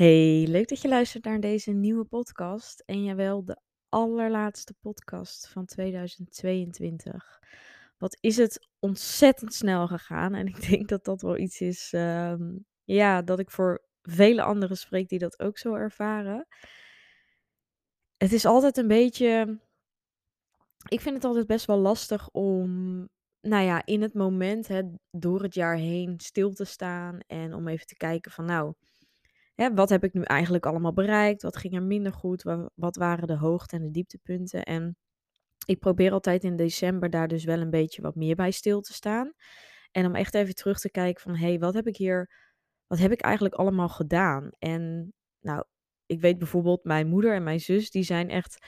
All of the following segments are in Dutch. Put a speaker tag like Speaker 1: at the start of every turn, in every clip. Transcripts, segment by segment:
Speaker 1: Hey, leuk dat je luistert naar deze nieuwe podcast. En jawel, de allerlaatste podcast van 2022. Wat is het ontzettend snel gegaan. En ik denk dat dat wel iets is, ehm, ja, dat ik voor vele anderen spreek die dat ook zo ervaren. Het is altijd een beetje, ik vind het altijd best wel lastig om, nou ja, in het moment, hè, door het jaar heen stil te staan en om even te kijken van, nou, Wat heb ik nu eigenlijk allemaal bereikt? Wat ging er minder goed? Wa- Wat waren de hoogte- en de dieptepunten? En ik probeer altijd in december daar dus wel een beetje wat meer bij stil te staan. En om echt even terug te kijken van, hé, hey, wat heb ik hier, wat heb ik eigenlijk allemaal gedaan? En nou, ik weet bijvoorbeeld, mijn moeder en mijn zus, die zijn echt,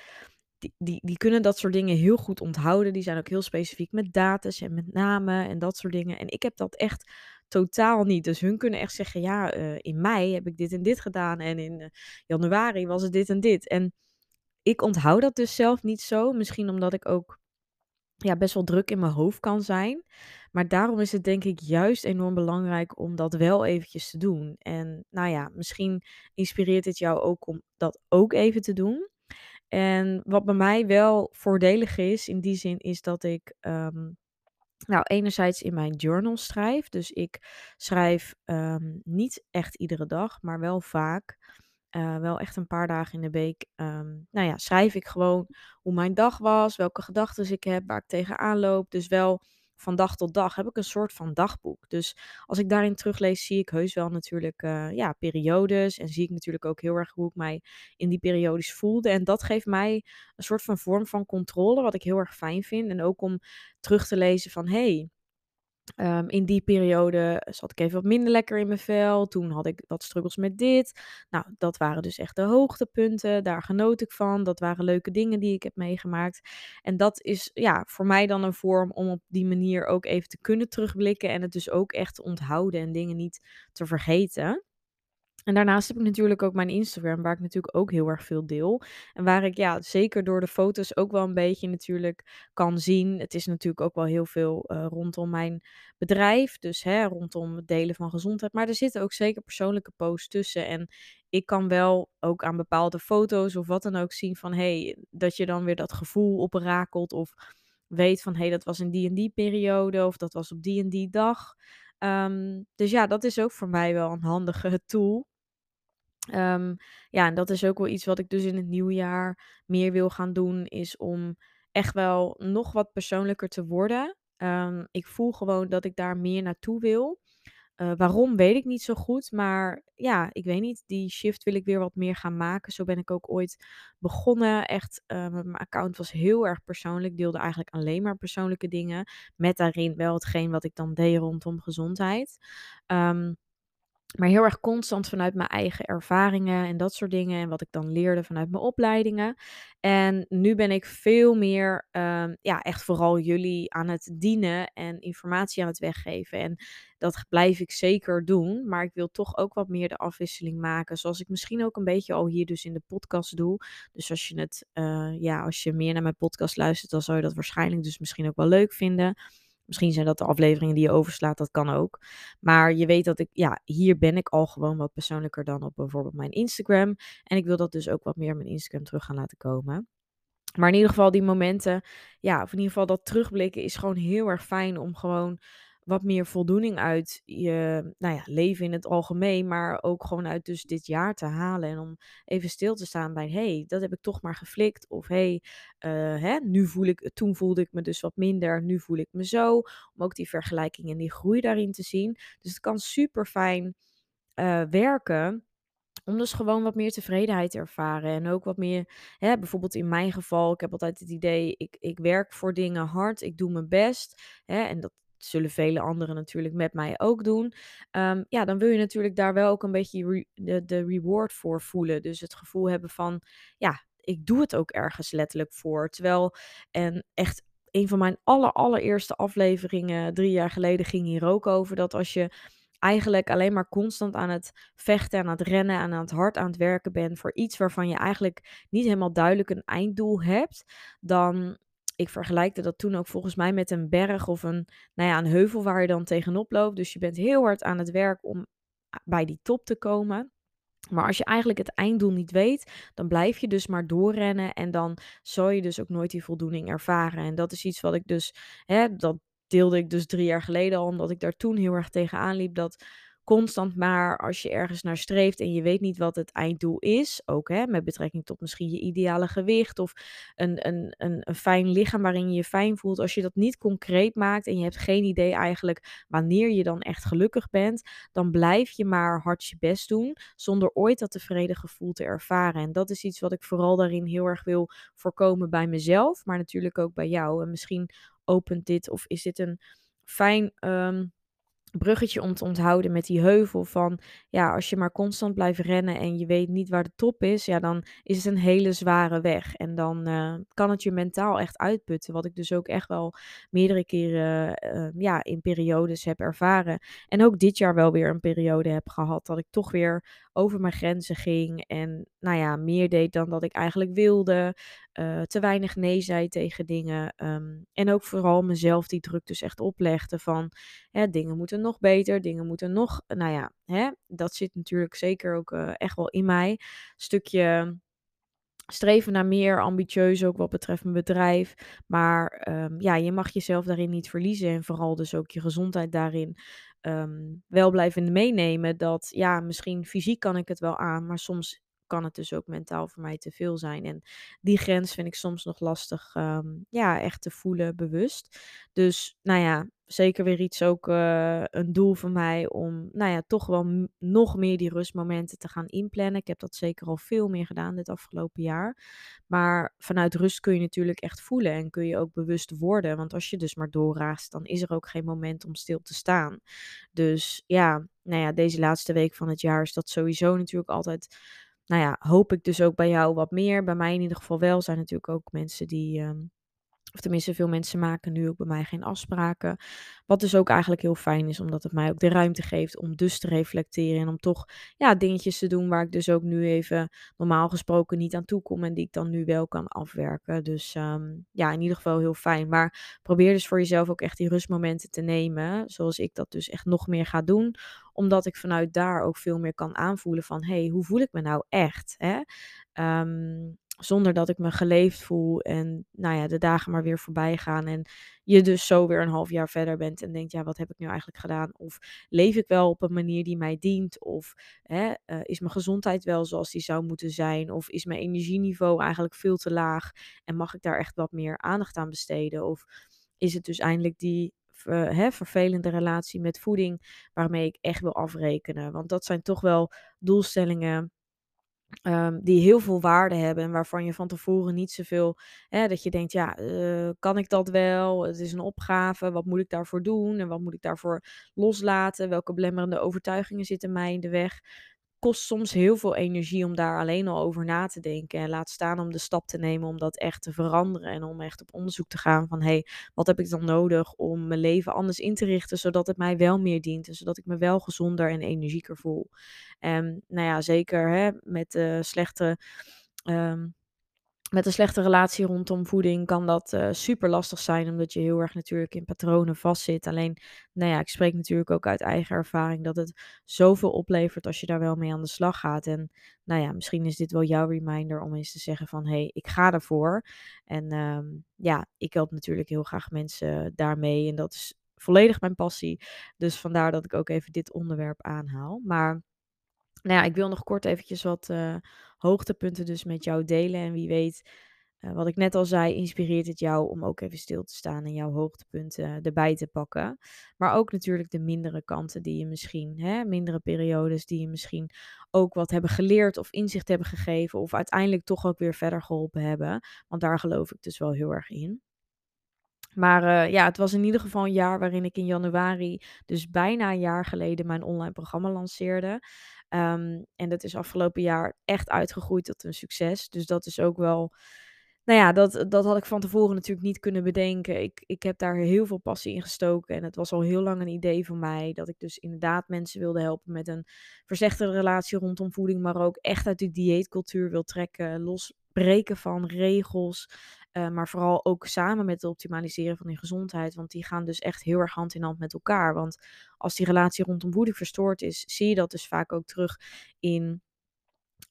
Speaker 1: die, die, kunnen dat soort dingen heel goed onthouden. Die zijn ook heel specifiek met data's en met namen en dat soort dingen. En ik heb dat echt totaal niet. Dus hun kunnen echt zeggen, ja, eh, in mei heb ik dit en dit gedaan en in eh, januari was het dit en dit. En ik onthoud dat dus zelf niet zo. Misschien omdat ik ook ja, best wel druk in mijn hoofd kan zijn. Maar daarom is het denk ik juist enorm belangrijk om dat wel eventjes te doen. En nou ja, misschien inspireert het jou ook om dat ook even te doen. En wat bij mij wel voordelig is, in die zin, is dat ik ehm, nou, enerzijds in mijn journal schrijf. Dus ik schrijf ehm, niet echt iedere dag, maar wel vaak. eh, wel echt een paar dagen in de week. ehm, nou ja, schrijf ik gewoon hoe mijn dag was, welke gedachten ik heb, waar ik tegenaan loop. Dus wel van dag tot dag heb ik een soort van dagboek. Dus als ik daarin teruglees, zie ik heus wel natuurlijk eh, ja, periodes. En zie ik natuurlijk ook heel erg hoe ik mij in die periodes voelde. En dat geeft mij een soort van vorm van controle, wat ik heel erg fijn vind. En ook om terug te lezen van hey, ehm, in die periode zat ik even wat minder lekker in mijn vel. Toen had ik wat struggles met dit. Nou, dat waren dus echt de hoogtepunten. Daar genoot ik van. Dat waren leuke dingen die ik heb meegemaakt. En dat is ja, voor mij dan een vorm om op die manier ook even te kunnen terugblikken. En het dus ook echt te onthouden en dingen niet te vergeten. En daarnaast heb ik natuurlijk ook mijn Instagram, waar ik natuurlijk ook heel erg veel deel. En waar ik ja, zeker door de foto's ook wel een beetje natuurlijk kan zien. Het is natuurlijk ook wel heel veel eh, rondom mijn bedrijf. Dus hè, rondom het delen van gezondheid. Maar er zitten ook zeker persoonlijke posts tussen. En ik kan wel ook aan bepaalde foto's of wat dan ook zien van hey, dat je dan weer dat gevoel oprakelt. Of weet van hé, hey, dat was in die en die periode. Of dat was op die en die dag. Ehm, dus ja, dat is ook voor mij wel een handige tool. Ehm, ja, en dat is ook wel iets wat ik dus in het nieuwe jaar meer wil gaan doen, is om echt wel nog wat persoonlijker te worden. Ehm, ik voel gewoon dat ik daar meer naartoe wil. Eh, waarom weet ik niet zo goed, maar ja, ik weet niet. Die shift wil ik weer wat meer gaan maken. Zo ben ik ook ooit begonnen. Echt, uh, mijn account was heel erg persoonlijk. Deelde eigenlijk alleen maar persoonlijke dingen. Met daarin wel hetgeen wat ik dan deed rondom gezondheid. Um, maar heel erg constant vanuit mijn eigen ervaringen en dat soort dingen. En wat ik dan leerde vanuit mijn opleidingen. En nu ben ik veel meer, ehm, ja, echt vooral jullie aan het dienen en informatie aan het weggeven. En dat blijf ik zeker doen. Maar ik wil toch ook wat meer de afwisseling maken. Zoals ik misschien ook een beetje al hier dus in de podcast doe. Dus als je het, uh, ja, als je meer naar mijn podcast luistert, dan zou je dat waarschijnlijk dus misschien ook wel leuk vinden. Misschien zijn dat de afleveringen die je overslaat, dat kan ook. Maar je weet dat ik, ja, hier ben ik al gewoon wat persoonlijker dan op bijvoorbeeld mijn Instagram. En ik wil dat dus ook wat meer mijn Instagram terug gaan laten komen. Maar in ieder geval die momenten, ja, of in ieder geval dat terugblikken is gewoon heel erg fijn om gewoon wat meer voldoening uit je nou ja, leven in het algemeen, maar ook gewoon uit dus dit jaar te halen. En om even stil te staan bij, hey, dat heb ik toch maar geflikt. Of hey, uh, hè, nu voel ik, toen voelde ik me dus wat minder, nu voel ik me zo. Om ook die vergelijking en die groei daarin te zien. Dus het kan super fijn uh, werken om dus gewoon wat meer tevredenheid te ervaren. En ook wat meer, hè, bijvoorbeeld in mijn geval, ik heb altijd het idee, ik, ik werk voor dingen hard, ik doe mijn best. Hè, en dat zullen vele anderen natuurlijk met mij ook doen. Um, ja, dan wil je natuurlijk daar wel ook een beetje de, de reward voor voelen. Dus het gevoel hebben van, ja, ik doe het ook ergens letterlijk voor. Terwijl, en echt een van mijn aller, allereerste afleveringen drie jaar geleden ging hier ook over dat als je eigenlijk alleen maar constant aan het vechten, aan het rennen en aan het hard aan het werken bent voor iets waarvan je eigenlijk niet helemaal duidelijk een einddoel hebt, dan ik vergelijkte dat toen ook volgens mij met een berg of een, nou ja, een heuvel waar je dan tegenop loopt. Dus je bent heel hard aan het werk om bij die top te komen. Maar als je eigenlijk het einddoel niet weet, dan blijf je dus maar doorrennen en dan zal je dus ook nooit die voldoening ervaren. En dat is iets wat ik dus, hè, dat deelde ik dus drie jaar geleden al, omdat ik daar toen heel erg tegenaan liep. Dat constant maar als je ergens naar streeft en je weet niet wat het einddoel is, ook hè, met betrekking tot misschien je ideale gewicht of een, een, een, een fijn lichaam waarin je je fijn voelt, als je dat niet concreet maakt en je hebt geen idee eigenlijk wanneer je dan echt gelukkig bent, dan blijf je maar hard je best doen zonder ooit dat tevreden gevoel te ervaren. En dat is iets wat ik vooral daarin heel erg wil voorkomen bij mezelf, maar natuurlijk ook bij jou. En misschien opent dit of is dit een fijn. Ehm, bruggetje om te onthouden met die heuvel van, ja, als je maar constant blijft rennen en je weet niet waar de top is, ja, dan is het een hele zware weg. En dan uh, kan het je mentaal echt uitputten, wat ik dus ook echt wel meerdere keren, uh, ja, in periodes heb ervaren. En ook dit jaar wel weer een periode heb gehad dat ik toch weer over mijn grenzen ging en, nou ja, meer deed dan dat ik eigenlijk wilde. Uh, te weinig nee zei tegen dingen. Um, en ook vooral mezelf die druk dus echt oplegde van hè, dingen moeten nog beter, dingen moeten nog, nou ja, hè, dat zit natuurlijk zeker ook uh, echt wel in mij. Stukje streven naar meer, ambitieus ook wat betreft mijn bedrijf. Maar um, ja, je mag jezelf daarin niet verliezen en vooral dus ook je gezondheid daarin um, wel blijven meenemen. Dat ja, misschien fysiek kan ik het wel aan, maar soms kan het dus ook mentaal voor mij te veel zijn. En die grens vind ik soms nog lastig, um, ja, echt te voelen, bewust. Dus, nou ja, zeker weer iets ook uh, een doel van mij om, nou ja, toch wel nog meer die rustmomenten te gaan inplannen. Ik heb dat zeker al veel meer gedaan dit afgelopen jaar. Maar vanuit rust kun je natuurlijk echt voelen en kun je ook bewust worden. Want als je dus maar doorraast, dan is er ook geen moment om stil te staan. Dus ja, nou ja, deze laatste week van het jaar is dat sowieso natuurlijk altijd nou ja, hoop ik dus ook bij jou wat meer. Bij mij in ieder geval wel. zijn natuurlijk ook mensen die. Um, of tenminste, veel mensen maken nu ook bij mij geen afspraken. Wat dus ook eigenlijk heel fijn is, omdat het mij ook de ruimte geeft om dus te reflecteren. En om toch ja, dingetjes te doen waar ik dus ook nu even normaal gesproken niet aan toe kom. En die ik dan nu wel kan afwerken. Dus um, ja, in ieder geval heel fijn. Maar probeer dus voor jezelf ook echt die rustmomenten te nemen. Zoals ik dat dus echt nog meer ga doen omdat ik vanuit daar ook veel meer kan aanvoelen van... hé, hey, hoe voel ik me nou echt? Hè? Um, zonder dat ik me geleefd voel en nou ja, de dagen maar weer voorbij gaan. En je dus zo weer een half jaar verder bent en denkt, ja, wat heb ik nu eigenlijk gedaan? Of leef ik wel op een manier die mij dient? Of hè, uh, is mijn gezondheid wel zoals die zou moeten zijn? Of is mijn energieniveau eigenlijk veel te laag? En mag ik daar echt wat meer aandacht aan besteden? Of is het dus eindelijk die uh, hè, vervelende relatie met voeding waarmee ik echt wil afrekenen? Want dat zijn toch wel doelstellingen Um, die heel veel waarde hebben en waarvan je van tevoren niet zoveel, hè, dat je denkt, ja, uh, kan ik dat wel? Het is een opgave, wat moet ik daarvoor doen en wat moet ik daarvoor loslaten? Welke belemmerende overtuigingen zitten mij in de weg? Kost soms heel veel energie om daar alleen al over na te denken. En laat staan om de stap te nemen om dat echt te veranderen. En om echt op onderzoek te gaan van hé, hey, wat heb ik dan nodig om mijn leven anders in te richten, zodat het mij wel meer dient. En zodat ik me wel gezonder en energieker voel. En nou ja, zeker hè, met de slechte. Um, met een slechte relatie rondom voeding kan dat uh, super lastig zijn, omdat je heel erg natuurlijk in patronen vastzit. Alleen, nou ja, ik spreek natuurlijk ook uit eigen ervaring dat het zoveel oplevert als je daar wel mee aan de slag gaat. En nou ja, misschien is dit wel jouw reminder om eens te zeggen van, hé, hey, ik ga ervoor. En um, ja, ik help natuurlijk heel graag mensen daarmee en dat is volledig mijn passie. Dus vandaar dat ik ook even dit onderwerp aanhaal. Maar nou ja, ik wil nog kort eventjes wat uh, hoogtepunten dus met jou delen. En wie weet, uh, wat ik net al zei, inspireert het jou om ook even stil te staan en jouw hoogtepunten erbij te pakken. Maar ook natuurlijk de mindere kanten die je misschien, hè, mindere periodes die je misschien ook wat hebben geleerd of inzicht hebben gegeven. Of uiteindelijk toch ook weer verder geholpen hebben. Want daar geloof ik dus wel heel erg in. Maar uh, ja, het was in ieder geval een jaar waarin ik in januari, dus bijna een jaar geleden, mijn online programma lanceerde. Um, en dat is afgelopen jaar echt uitgegroeid tot een succes. Dus dat is ook wel. Nou ja, dat, dat had ik van tevoren natuurlijk niet kunnen bedenken. Ik, ik heb daar heel veel passie in gestoken. En het was al heel lang een idee van mij. Dat ik dus inderdaad mensen wilde helpen met een verzegde relatie rondom voeding. Maar ook echt uit die dieetcultuur wil trekken. Losbreken van regels. Uh, maar vooral ook samen met het optimaliseren van die gezondheid. Want die gaan dus echt heel erg hand in hand met elkaar. Want als die relatie rondom voeding verstoord is, zie je dat dus vaak ook terug in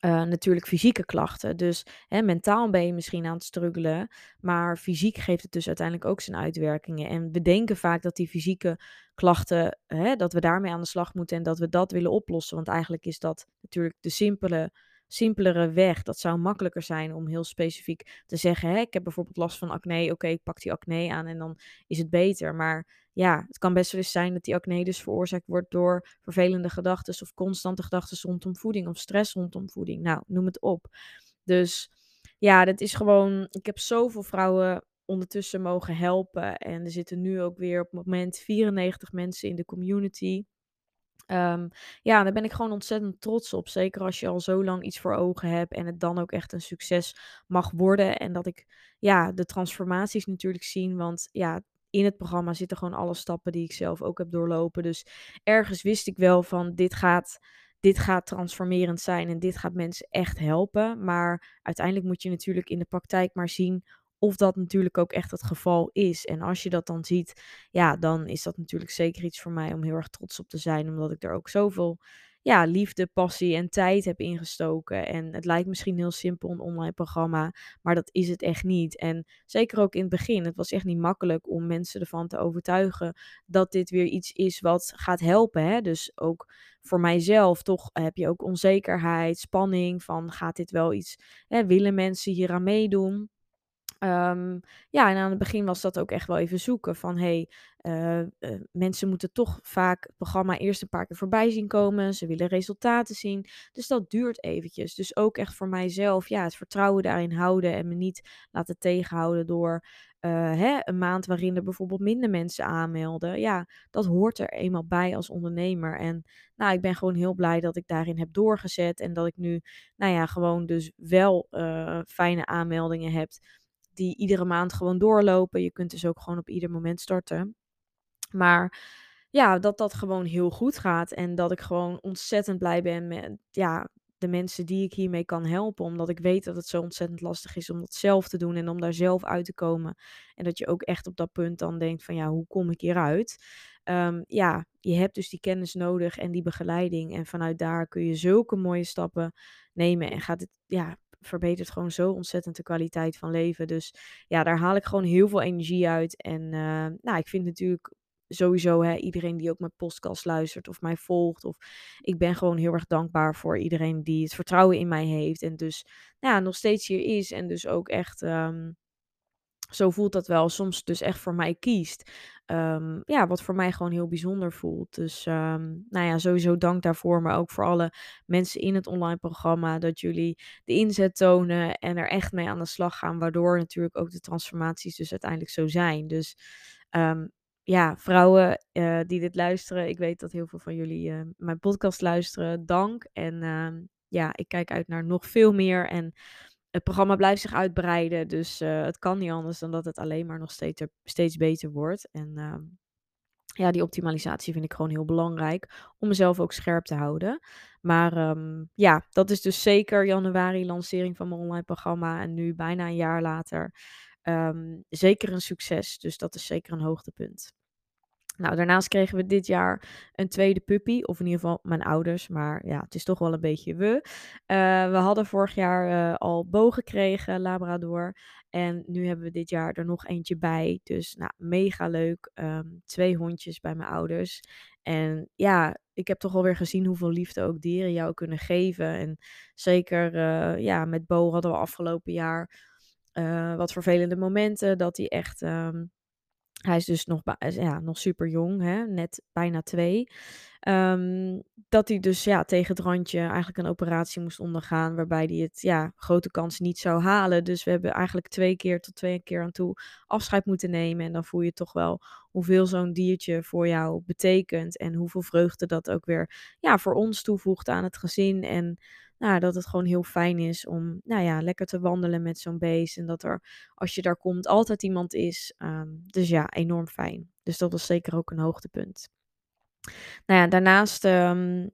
Speaker 1: uh, natuurlijk fysieke klachten. Dus hè, mentaal ben je misschien aan het struggelen, maar fysiek geeft het dus uiteindelijk ook zijn uitwerkingen. En we denken vaak dat die fysieke klachten, hè, dat we daarmee aan de slag moeten en dat we dat willen oplossen. Want eigenlijk is dat natuurlijk de simpele, simpelere weg. Dat zou makkelijker zijn om heel specifiek te zeggen: hè, ik heb bijvoorbeeld last van acne. Oké, ik pak die acne aan en dan is het beter. Maar ja, het kan best wel eens zijn dat die acne dus veroorzaakt wordt door vervelende gedachten of constante gedachten rondom voeding of stress rondom voeding. Nou, noem het op. Dus ja, dat is gewoon. Ik heb zoveel vrouwen ondertussen mogen helpen. En er zitten nu ook weer op het moment 94 mensen in de community. Um, ja, daar ben ik gewoon ontzettend trots op. Zeker als je al zo lang iets voor ogen hebt en het dan ook echt een succes mag worden. En dat ik ja, de transformaties natuurlijk zie. Want ja, in het programma zitten gewoon alle stappen die ik zelf ook heb doorlopen. Dus ergens wist ik wel van dit gaat, dit gaat transformerend zijn en dit gaat mensen echt helpen. Maar uiteindelijk moet je natuurlijk in de praktijk maar zien of dat natuurlijk ook echt het geval is. En als je dat dan ziet, ja, dan is dat natuurlijk zeker iets voor mij om heel erg trots op te zijn, omdat ik er ook zoveel ja, liefde, passie en tijd heb ingestoken. En het lijkt misschien heel simpel, een online programma, maar dat is het echt niet. En zeker ook in het begin, het was echt niet makkelijk om mensen ervan te overtuigen dat dit weer iets is wat gaat helpen. Hè? Dus ook voor mijzelf, toch heb je ook onzekerheid, spanning van gaat dit wel iets, hè, willen mensen hier aan meedoen? Um, ja, en aan het begin was dat ook echt wel even zoeken van hey, uh, uh, mensen moeten toch vaak het programma eerst een paar keer voorbij zien komen. Ze willen resultaten zien. Dus dat duurt eventjes. Dus ook echt voor mijzelf, ja, het vertrouwen daarin houden en me niet laten tegenhouden door uh, hè, een maand waarin er bijvoorbeeld minder mensen aanmelden. Ja, dat hoort er eenmaal bij als ondernemer. En nou, ik ben gewoon heel blij dat ik daarin heb doorgezet en dat ik nu, nou ja, gewoon dus wel fijne aanmeldingen heb die iedere maand gewoon doorlopen. Je kunt dus ook gewoon op ieder moment starten. Maar ja, dat dat gewoon heel goed gaat. En dat ik gewoon ontzettend blij ben met ja, de mensen die ik hiermee kan helpen. Omdat ik weet dat het zo ontzettend lastig is om dat zelf te doen en om daar zelf uit te komen. En dat je ook echt op dat punt dan denkt van ja, hoe kom ik hieruit? Um, ja, je hebt dus die kennis nodig en die begeleiding. En vanuit daar kun je zulke mooie stappen nemen. En gaat het, ja, verbetert gewoon zo ontzettend de kwaliteit van leven. Dus ja, daar haal ik gewoon heel veel energie uit. En uh, nou, ik vind natuurlijk sowieso hè, iedereen die ook mijn podcast luistert of mij volgt. Of ik ben gewoon heel erg dankbaar voor iedereen die het vertrouwen in mij heeft. En dus nou ja, nog steeds hier is. En dus ook echt um, zo voelt dat wel. Soms dus echt voor mij kiest. Um, ja, wat voor mij gewoon heel bijzonder voelt. Dus um, nou ja, sowieso dank daarvoor. Maar ook voor alle mensen in het online programma. Dat jullie de inzet tonen en er echt mee aan de slag gaan. Waardoor natuurlijk ook de transformaties dus uiteindelijk zo zijn. Dus um, ja, vrouwen uh, die dit luisteren. Ik weet dat heel veel van jullie uh, mijn podcast luisteren. Dank. En ja, ik kijk uit naar nog veel meer. En het programma blijft zich uitbreiden. Dus uh, het kan niet anders dan dat het alleen maar nog steeds, steeds beter wordt. En uh, ja, die optimalisatie vind ik gewoon heel belangrijk. Om mezelf ook scherp te houden. Maar um, ja, dat is dus zeker januari lancering van mijn online programma. En nu bijna een jaar later. Um, zeker een succes. Dus dat is zeker een hoogtepunt. Nou, daarnaast kregen we dit jaar een tweede puppy. Of in ieder geval mijn ouders. Maar ja, het is toch wel een beetje we. Uh, we hadden vorig jaar uh, al Bo gekregen, Labrador. En nu hebben we dit jaar er nog eentje bij. Dus nou, mega leuk. Um, twee hondjes bij mijn ouders. En ja, ik heb toch alweer gezien hoeveel liefde ook dieren jou kunnen geven. En zeker uh, ja, met Bo hadden we afgelopen jaar wat vervelende momenten. Dat hij echt... Um, hij is dus nog, ja, nog super jong, hè? net bijna twee. Um, dat hij dus ja, tegen het randje eigenlijk een operatie moest ondergaan. Waarbij hij het ja, grote kans niet zou halen. Dus we hebben eigenlijk twee keer tot twee keer aan toe afscheid moeten nemen. En dan voel je toch wel hoeveel zo'n diertje voor jou betekent. En hoeveel vreugde dat ook weer ja, voor ons toevoegt aan het gezin. En nou, dat het gewoon heel fijn is om nou ja, lekker te wandelen met zo'n beest. En dat er, als je daar komt, altijd iemand is. Um, dus ja, enorm fijn. Dus dat was zeker ook een hoogtepunt. Nou ja, daarnaast um,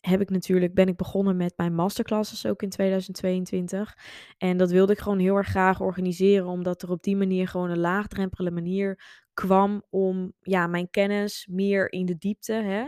Speaker 1: heb ik natuurlijk, ben ik begonnen met mijn masterclasses ook in 2022. En dat wilde ik gewoon heel erg graag organiseren, omdat er op die manier gewoon een laagdrempelige manier kwam om ja, mijn kennis meer in de diepte, hè,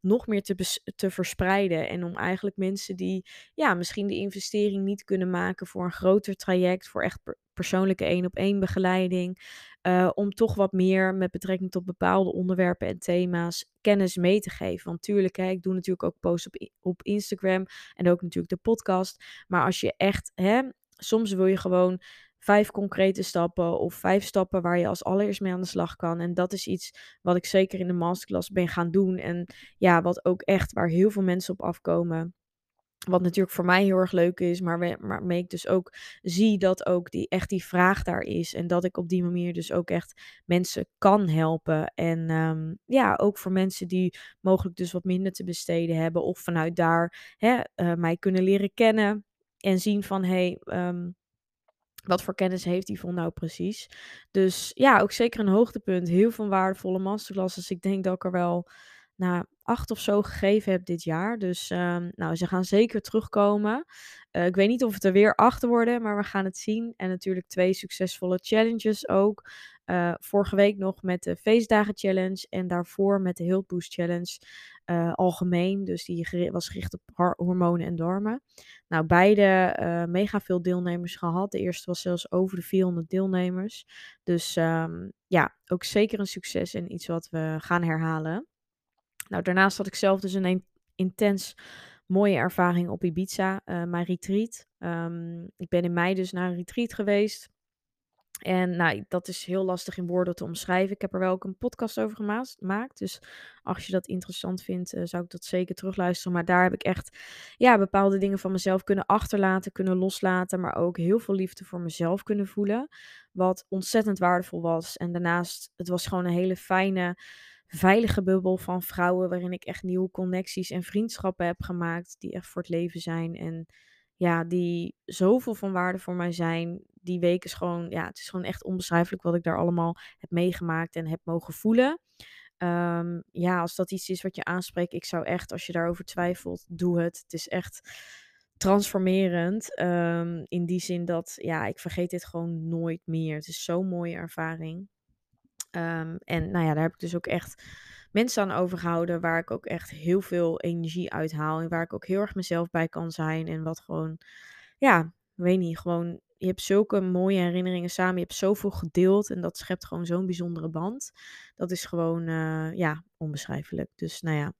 Speaker 1: nog meer te, te verspreiden. En om eigenlijk mensen die ja, misschien de investering niet kunnen maken voor een groter traject, voor echt persoonlijke één op één begeleiding, uh, om toch wat meer met betrekking tot bepaalde onderwerpen en thema's kennis mee te geven. Want tuurlijk, hè, ik doe natuurlijk ook posts op, op Instagram en ook natuurlijk de podcast. Maar als je echt, hè, soms wil je gewoon vijf concrete stappen of vijf stappen waar je als allereerst mee aan de slag kan. En dat is iets wat ik zeker in de masterclass ben gaan doen. En ja, wat ook echt waar heel veel mensen op afkomen. Wat natuurlijk voor mij heel erg leuk is, maar waarmee ik dus ook zie dat ook die, echt die vraag daar is. En dat ik op die manier dus ook echt mensen kan helpen. En um, ja, ook voor mensen die mogelijk dus wat minder te besteden hebben. Of vanuit daar hè, uh, mij kunnen leren kennen. En zien van hé, hey, um, wat voor kennis heeft Yvonne nou precies? Dus ja, ook zeker een hoogtepunt. Heel veel waardevolle masterclasses. Ik denk dat ik er wel nou, acht of zo gegeven heb dit jaar. Dus um, nou, ze gaan zeker terugkomen. Uh, ik weet niet of het er weer acht worden, maar we gaan het zien. En natuurlijk twee succesvolle challenges ook. Uh, vorige week nog met de Feestdagen Challenge en daarvoor met de Health Boost Challenge uh, algemeen. Dus die was gericht op hormonen en darmen. Nou, beide mega veel deelnemers gehad. De eerste was zelfs over de 400 deelnemers. Dus um, ja, ook zeker een succes en iets wat we gaan herhalen. Nou, daarnaast had ik zelf dus een intens mooie ervaring op Ibiza, uh, mijn retreat. Um, ik ben in mei dus naar een retreat geweest. En nou, dat is heel lastig in woorden te omschrijven. Ik heb er wel ook een podcast over gemaakt. Dus als je dat interessant vindt, uh, zou ik dat zeker terugluisteren. Maar daar heb ik echt ja, bepaalde dingen van mezelf kunnen achterlaten, kunnen loslaten. Maar ook heel veel liefde voor mezelf kunnen voelen. Wat ontzettend waardevol was. En daarnaast, het was gewoon een hele fijne veilige bubbel van vrouwen waarin ik echt nieuwe connecties en vriendschappen heb gemaakt die echt voor het leven zijn en ja, die zoveel van waarde voor mij zijn. Die week is gewoon, ja, het is gewoon echt onbeschrijfelijk wat ik daar allemaal heb meegemaakt en heb mogen voelen. Um, ja, als dat iets is wat je aanspreekt, ik zou echt, als je daarover twijfelt, doe het. Het is echt transformerend. Um, in die zin dat, ja, ik vergeet dit gewoon nooit meer. Het is zo'n mooie ervaring. Um, en nou ja, daar heb ik dus ook echt mensen aan overgehouden waar ik ook echt heel veel energie uit haal. En waar ik ook heel erg mezelf bij kan zijn. En wat gewoon, ja, weet niet, gewoon, je hebt zulke mooie herinneringen samen. Je hebt zoveel gedeeld en dat schept gewoon zo'n bijzondere band. Dat is gewoon, uh, ja, onbeschrijfelijk. Dus nou ja,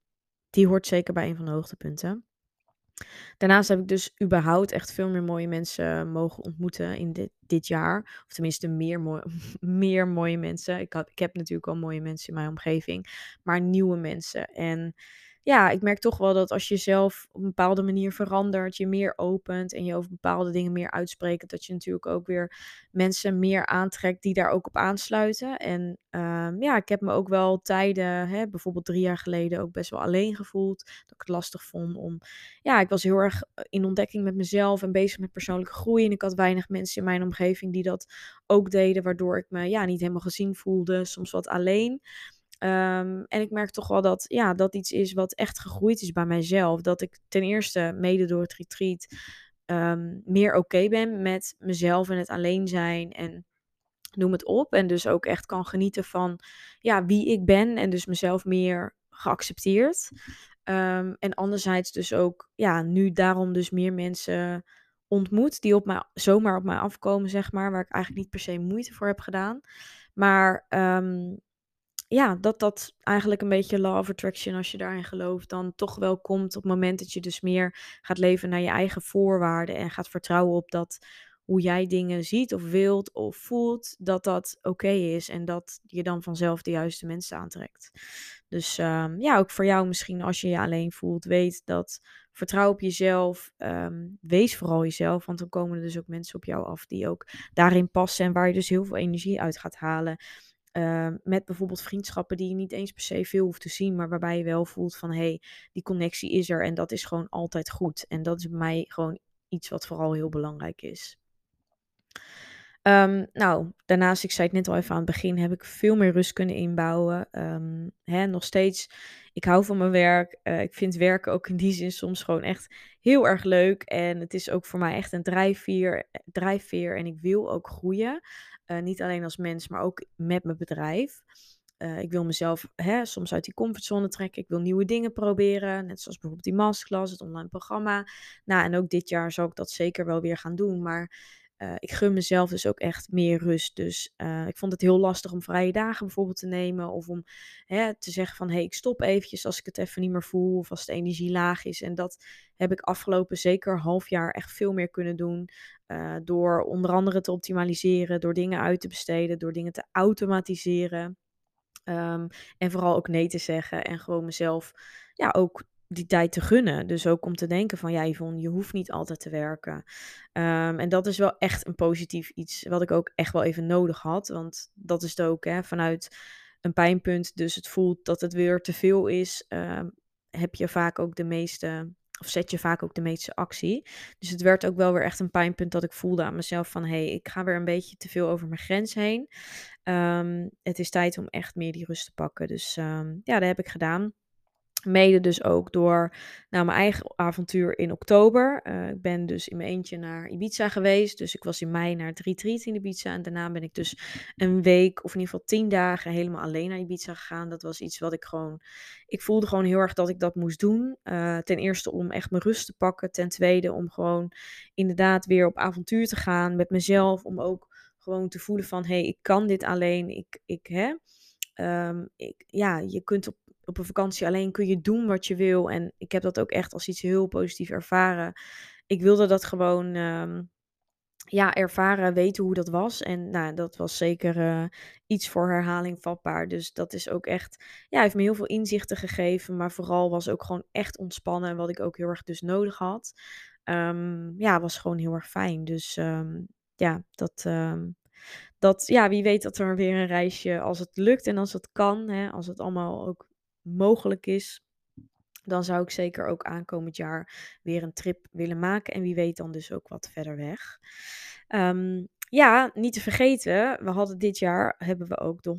Speaker 1: die hoort zeker bij een van de hoogtepunten. Daarnaast heb ik dus überhaupt echt veel meer mooie mensen mogen ontmoeten in dit, dit jaar. Of tenminste meer, meer mooie mensen. Ik, had, ik heb natuurlijk al mooie mensen in mijn omgeving. Maar nieuwe mensen. En ja, ik merk toch wel dat als je zelf op een bepaalde manier verandert, je meer opent en je over bepaalde dingen meer uitspreekt, dat je natuurlijk ook weer mensen meer aantrekt die daar ook op aansluiten. En um, ja, ik heb me ook wel tijden, hè, bijvoorbeeld drie jaar geleden, ook best wel alleen gevoeld. Dat ik het lastig vond om, ja, ik was heel erg eh, in ontdekking met mezelf en bezig met persoonlijke groei. En ik had weinig mensen in mijn omgeving die dat ook deden, waardoor ik me ja, niet helemaal gezien voelde, soms wat alleen. Um, en ik merk toch wel dat ja, dat iets is wat echt gegroeid is bij mijzelf. Dat ik ten eerste, mede door het retreat, um, meer oké ben met mezelf en het alleen zijn. En noem het op. En dus ook echt kan genieten van ja, wie ik ben. En dus mezelf meer geaccepteerd. Um, en anderzijds dus ook, ja, nu daarom dus meer mensen ontmoet die op mij, zomaar op mij afkomen, zeg maar. Waar ik eigenlijk niet per se moeite voor heb gedaan. Maar ja, dat dat eigenlijk een beetje law of attraction, als je daarin gelooft, dan toch wel komt op het moment dat je dus meer gaat leven naar je eigen voorwaarden en gaat vertrouwen op dat hoe jij dingen ziet of wilt of voelt, dat dat oké is en dat je dan vanzelf de juiste mensen aantrekt. Dus um, ja, ook voor jou misschien als je je alleen voelt, weet dat vertrouw op jezelf, um, wees vooral jezelf, want dan komen er dus ook mensen op jou af die ook daarin passen en waar je dus heel veel energie uit gaat halen. Ehm, met bijvoorbeeld vriendschappen die je niet eens per se veel hoeft te zien, maar waarbij je wel voelt van hé, hey, die connectie is er en dat is gewoon altijd goed. En dat is bij mij gewoon iets wat vooral heel belangrijk is. Ehm, nou, daarnaast, ik zei het net al even aan het begin, heb ik veel meer rust kunnen inbouwen. Ehm, hè, nog steeds, ik hou van mijn werk. Uh, ik vind werken ook in die zin soms gewoon echt heel erg leuk. En het is ook voor mij echt een drijfveer. drijfveer en ik wil ook groeien. Uh, niet alleen als mens, maar ook met mijn bedrijf. Uh, ik wil mezelf hè, soms uit die comfortzone trekken. Ik wil nieuwe dingen proberen. Net zoals bijvoorbeeld die masterclass, het online programma. Nou, en ook dit jaar zal ik dat zeker wel weer gaan doen. Maar uh, ik gun mezelf dus ook echt meer rust. Dus uh, ik vond het heel lastig om vrije dagen bijvoorbeeld te nemen. Of om hè, te zeggen van hé, hey, ik stop eventjes als ik het even niet meer voel. Of als de energie laag is. En dat heb ik afgelopen zeker half jaar echt veel meer kunnen doen. Uh, door onder andere te optimaliseren. Door dingen uit te besteden. Door dingen te automatiseren. Um, en vooral ook nee te zeggen. En gewoon mezelf ja, ook die tijd te gunnen. Dus ook om te denken van ja, Yvonne, je hoeft niet altijd te werken. Um, en dat is wel echt een positief iets wat ik ook echt wel even nodig had. Want dat is het ook hè, vanuit een pijnpunt. Dus het voelt dat het weer te veel is. Um, heb je vaak ook de meeste. Of zet je vaak ook de meeste actie. Dus het werd ook wel weer echt een pijnpunt dat ik voelde aan mezelf van... hé, hey, ik ga weer een beetje te veel over mijn grens heen. Um, het is tijd om echt meer die rust te pakken. Dus ja, dat heb ik gedaan. Mede dus ook door nou, mijn eigen avontuur in oktober. Uh, ik ben dus in mijn eentje naar Ibiza geweest. Dus ik was in mei naar het retreat in Ibiza. En daarna ben ik dus een week of in ieder geval tien dagen helemaal alleen naar Ibiza gegaan. Dat was iets wat ik gewoon... Ik voelde gewoon heel erg dat ik dat moest doen. Uh, ten eerste om echt mijn rust te pakken. Ten tweede om gewoon inderdaad weer op avontuur te gaan met mezelf. Om ook gewoon te voelen van... Hé, hey, ik kan dit alleen. Ik, ik, hè... Um, ik, ja, je kunt op op een vakantie alleen kun je doen wat je wil. En ik heb dat ook echt als iets heel positiefs ervaren. Ik wilde dat gewoon um, ja, ervaren, weten hoe dat was. En nou, dat was zeker uh, iets voor herhaling vatbaar. Dus dat is ook echt, ja, heeft me heel veel inzichten gegeven. Maar vooral was ook gewoon echt ontspannen. Wat ik ook heel erg dus nodig had. Um, ja, was gewoon heel erg fijn. Dus um, ja, dat, dat, ja, wie weet dat er weer een reisje, als het lukt en als het kan, hè, als het allemaal ook mogelijk is, dan zou ik zeker ook aankomend jaar weer een trip willen maken. En wie weet dan dus ook wat verder weg. Um, ja, niet te vergeten, we hadden dit jaar hebben we ook de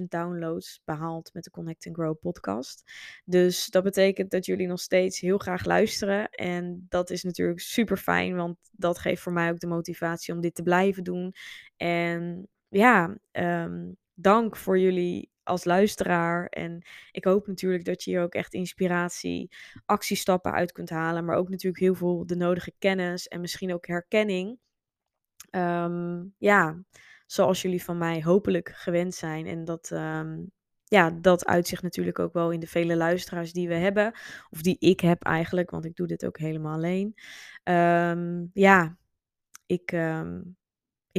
Speaker 1: 150.000 downloads behaald met de Connect and Grow podcast. Dus dat betekent dat jullie nog steeds heel graag luisteren. En dat is natuurlijk super fijn, want dat geeft voor mij ook de motivatie om dit te blijven doen. En ja, um, dank voor jullie als luisteraar. En ik hoop natuurlijk dat je hier ook echt inspiratie, actiestappen uit kunt halen. Maar ook natuurlijk heel veel de nodige kennis en misschien ook herkenning. Um, ja, zoals jullie van mij hopelijk gewend zijn. En dat, um, ja, dat uitzicht natuurlijk ook wel in de vele luisteraars die we hebben. Of die ik heb eigenlijk, want ik doe dit ook helemaal alleen. Um, ja, ik,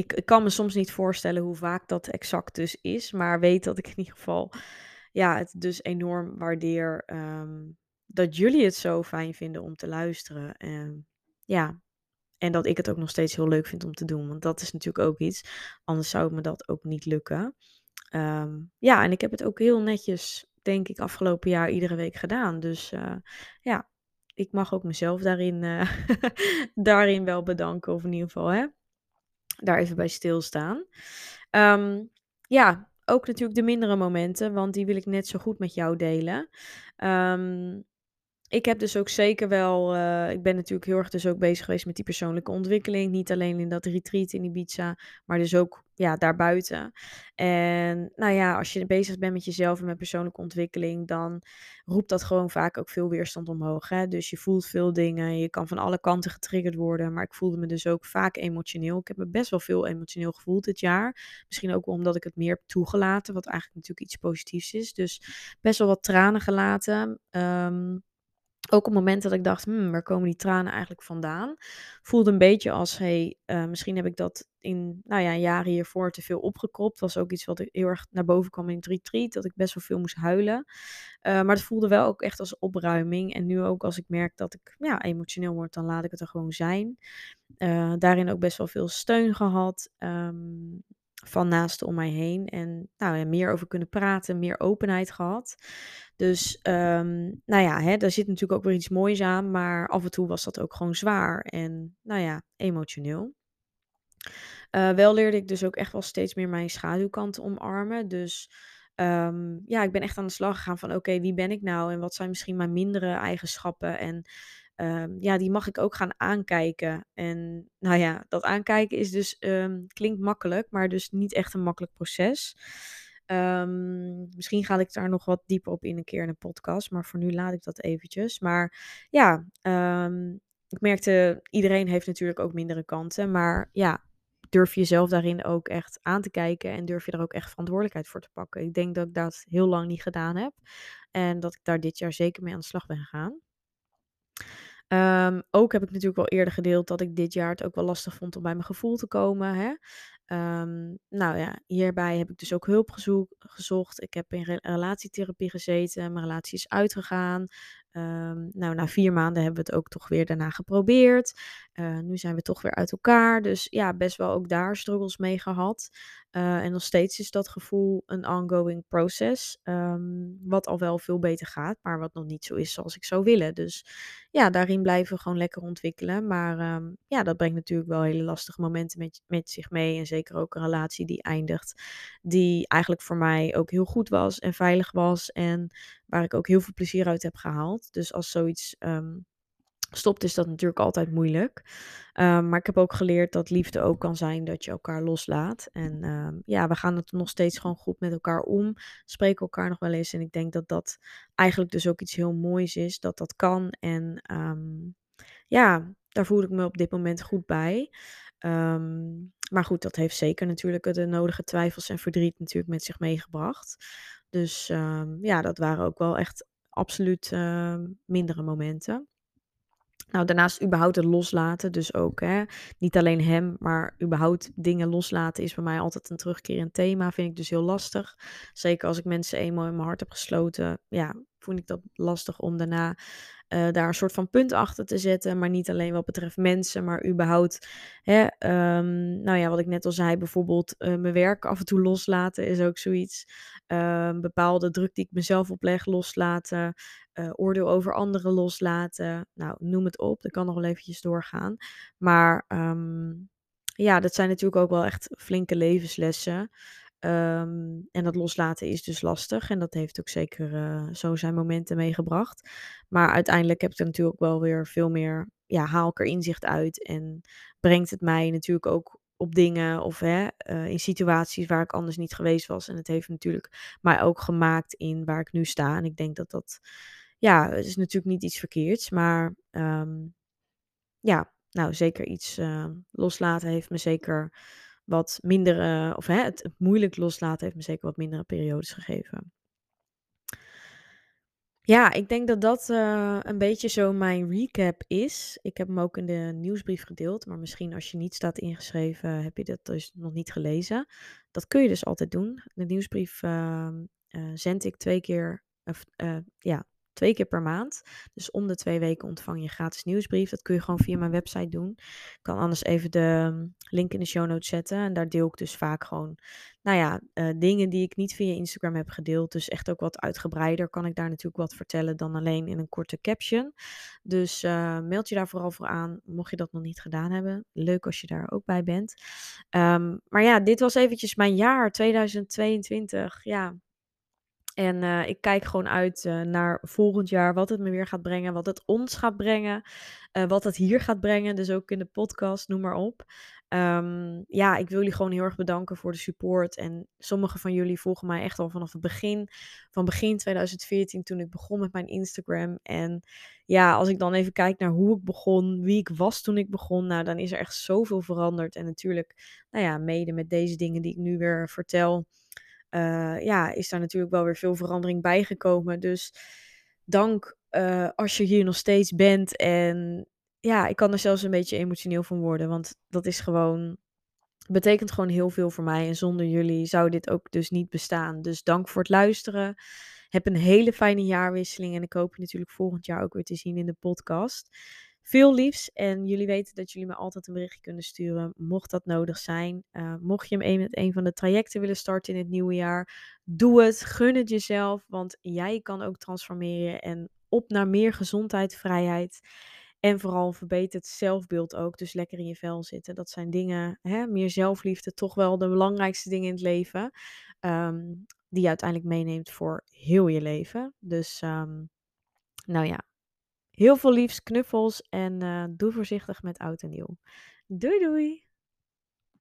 Speaker 1: ik, kan me soms niet voorstellen hoe vaak dat exact dus is. Maar weet dat ik in ieder geval ja, het dus enorm waardeer um, dat jullie het zo fijn vinden om te luisteren. En ja, en dat ik het ook nog steeds heel leuk vind om te doen. Want dat is natuurlijk ook iets. Anders zou me dat ook niet lukken. Um, ja, en ik heb het ook heel netjes, denk ik, afgelopen jaar iedere week gedaan. Dus uh, ja, ik mag ook mezelf daarin, uh, daarin wel bedanken. Of in ieder geval, hè daar even bij stilstaan. Um, ja, ook natuurlijk de mindere momenten, want die wil ik net zo goed met jou delen. Um, ik heb dus ook zeker wel, uh, ik ben natuurlijk heel erg dus ook bezig geweest met die persoonlijke ontwikkeling. Niet alleen in dat retreat in Ibiza, maar dus ook ja, daarbuiten. En nou ja, als je bezig bent met jezelf en met persoonlijke ontwikkeling, dan roept dat gewoon vaak ook veel weerstand omhoog. Hè? Dus je voelt veel dingen, je kan van alle kanten getriggerd worden. Maar ik voelde me dus ook vaak emotioneel. Ik heb me best wel veel emotioneel gevoeld dit jaar. Misschien ook omdat ik het meer heb toegelaten, wat eigenlijk natuurlijk iets positiefs is. Dus best wel wat tranen gelaten. Um, ook op moment dat ik dacht, hmm, waar komen die tranen eigenlijk vandaan? Voelde een beetje als, hey, uh, misschien heb ik dat in, nou ja, jaren hiervoor te veel opgekropt. Was ook iets wat heel erg naar boven kwam in het retreat, dat ik best wel veel moest huilen. Uh, maar het voelde wel ook echt als opruiming. En nu ook als ik merk dat ik ja, emotioneel word, dan laat ik het er gewoon zijn. Uh, daarin ook best wel veel steun gehad. Um, van naasten om mij heen. En nou ja, meer over kunnen praten, meer openheid gehad. Dus um, nou ja, hè, daar zit natuurlijk ook weer iets moois aan. Maar af en toe was dat ook gewoon zwaar en nou ja, emotioneel. Uh, wel leerde ik dus ook echt wel steeds meer mijn schaduwkant omarmen. Dus ehm, ja, ik ben echt aan de slag gegaan van oké, wie ben ik nou en wat zijn misschien mijn mindere eigenschappen en Ehm, ja, die mag ik ook gaan aankijken. En nou ja, dat aankijken is dus, ehm, klinkt makkelijk, maar dus niet echt een makkelijk proces. Ehm, misschien ga ik daar nog wat dieper op in een keer in een podcast, maar voor nu laat ik dat eventjes. Maar ja, ik merkte, iedereen heeft natuurlijk ook mindere kanten, maar ja, durf jezelf daarin ook echt aan te kijken en durf je er ook echt verantwoordelijkheid voor te pakken. Ik denk dat ik dat heel lang niet gedaan heb en dat ik daar dit jaar zeker mee aan de slag ben gegaan. Um, ook heb ik natuurlijk al eerder gedeeld dat ik dit jaar het ook wel lastig vond om bij mijn gevoel te komen. Hè? Um, nou ja, hierbij heb ik dus ook hulp gezocht. Ik heb in re relatietherapie gezeten. Mijn relatie is uitgegaan. Um, nou, na vier maanden hebben we het ook toch weer daarna geprobeerd. Nu zijn we toch weer uit elkaar. Dus ja, best wel ook daar struggles mee gehad. Uh, en nog steeds is dat gevoel een ongoing process. Um, wat al wel veel beter gaat, maar wat nog niet zo is zoals ik zou willen. Dus ja, daarin blijven we gewoon lekker ontwikkelen. Maar um, ja, dat brengt natuurlijk wel hele lastige momenten met, met zich mee. En zeker ook een relatie die eindigt. Die eigenlijk voor mij ook heel goed was en veilig was. En waar ik ook heel veel plezier uit heb gehaald. Dus als zoiets um, stopt, is dat natuurlijk altijd moeilijk. Um, maar ik heb ook geleerd dat liefde ook kan zijn dat je elkaar loslaat. En um, ja, we gaan het nog steeds gewoon goed met elkaar om. Spreken elkaar nog wel eens. En ik denk dat dat eigenlijk dus ook iets heel moois is. Dat dat kan. En ja, daar voel ik me op dit moment goed bij. Maar goed, dat heeft zeker natuurlijk de nodige twijfels en verdriet natuurlijk met zich meegebracht. Dus ja, dat waren ook wel echt absoluut mindere momenten. Nou, daarnaast überhaupt het loslaten. Dus ook hè, niet alleen hem, maar überhaupt dingen loslaten is bij mij altijd een terugkerend thema. Vind ik dus heel lastig. Zeker als ik mensen eenmaal in mijn hart heb gesloten. Ja, vond ik dat lastig om daarna uh, daar een soort van punt achter te zetten. Maar niet alleen wat betreft mensen, maar überhaupt. Hè, um, nou ja, wat ik net al zei, bijvoorbeeld uh, mijn werk af en toe loslaten is ook zoiets. Uh, bepaalde druk die ik mezelf opleg loslaten. Uh, oordeel over anderen loslaten. Nou, noem het op. Dat kan nog wel eventjes doorgaan. Maar um, ja, dat zijn natuurlijk ook wel echt flinke levenslessen. Um, en dat loslaten is dus lastig. En dat heeft ook zeker uh, zo zijn momenten meegebracht. Maar uiteindelijk heb ik er natuurlijk wel weer veel meer, ja, haal ik er inzicht uit. En brengt het mij natuurlijk ook op dingen of hè, uh, in situaties waar ik anders niet geweest was. En het heeft natuurlijk mij ook gemaakt in waar ik nu sta. En ik denk dat dat, ja, het is natuurlijk niet iets verkeerds. Maar um, ja, nou zeker iets uh, loslaten heeft me zeker wat mindere, of hè, het, moeilijk loslaten heeft me zeker wat mindere periodes gegeven. Ja, ik denk dat dat uh, een beetje zo mijn recap is. Ik heb hem ook in de nieuwsbrief gedeeld, maar misschien als je niet staat ingeschreven, heb je dat dus nog niet gelezen. Dat kun je dus altijd doen. De nieuwsbrief uh, uh, zend ik twee keer, ja, twee keer per maand. Dus om de twee weken ontvang je gratis nieuwsbrief. Dat kun je gewoon via mijn website doen. Ik kan anders even de mm, link in de show notes zetten. En daar deel ik dus vaak gewoon, nou ja, uh, dingen die ik niet via Instagram heb gedeeld. Dus echt ook wat uitgebreider kan ik daar natuurlijk wat vertellen dan alleen in een korte caption. Dus uh, meld je daar vooral voor aan, mocht je dat nog niet gedaan hebben. Leuk als je daar ook bij bent. Um, maar ja, dit was eventjes mijn jaar 2022. Ja, en uh, ik kijk gewoon uit uh, naar volgend jaar, wat het me weer gaat brengen, wat het ons gaat brengen, uh, wat het hier gaat brengen. Dus ook in de podcast, noem maar op. Um, ja, ik wil jullie gewoon heel erg bedanken voor de support. En sommige van jullie volgen mij echt al vanaf het begin, van begin 2014, toen ik begon met mijn Instagram. En ja, als ik dan even kijk naar hoe ik begon, wie ik was toen ik begon, nou, dan is er echt zoveel veranderd. En natuurlijk, nou ja, mede met deze dingen die ik nu weer vertel uh, ja, is daar natuurlijk wel weer veel verandering bijgekomen. Dus dank uh, als je hier nog steeds bent. En ja, ik kan er zelfs een beetje emotioneel van worden. Want dat is gewoon. Betekent gewoon heel veel voor mij. En zonder jullie zou dit ook dus niet bestaan. Dus dank voor het luisteren. Heb een hele fijne jaarwisseling. En ik hoop je natuurlijk volgend jaar ook weer te zien in de podcast. Veel liefs en jullie weten dat jullie me altijd een berichtje kunnen sturen, mocht dat nodig zijn. Eh, mocht je hem een met een van de trajecten willen starten in het nieuwe jaar, doe het, gun het jezelf, want jij kan ook transformeren en op naar meer gezondheid, vrijheid. En vooral verbeterd zelfbeeld ook. Dus lekker in je vel zitten. Dat zijn dingen, hè, meer zelfliefde, toch wel de belangrijkste dingen in het leven. Ehm, die je uiteindelijk meeneemt voor heel je leven. Dus ehm, nou ja, Heel veel liefs, knuffels en eh, doe voorzichtig met oud en nieuw. Doei doei!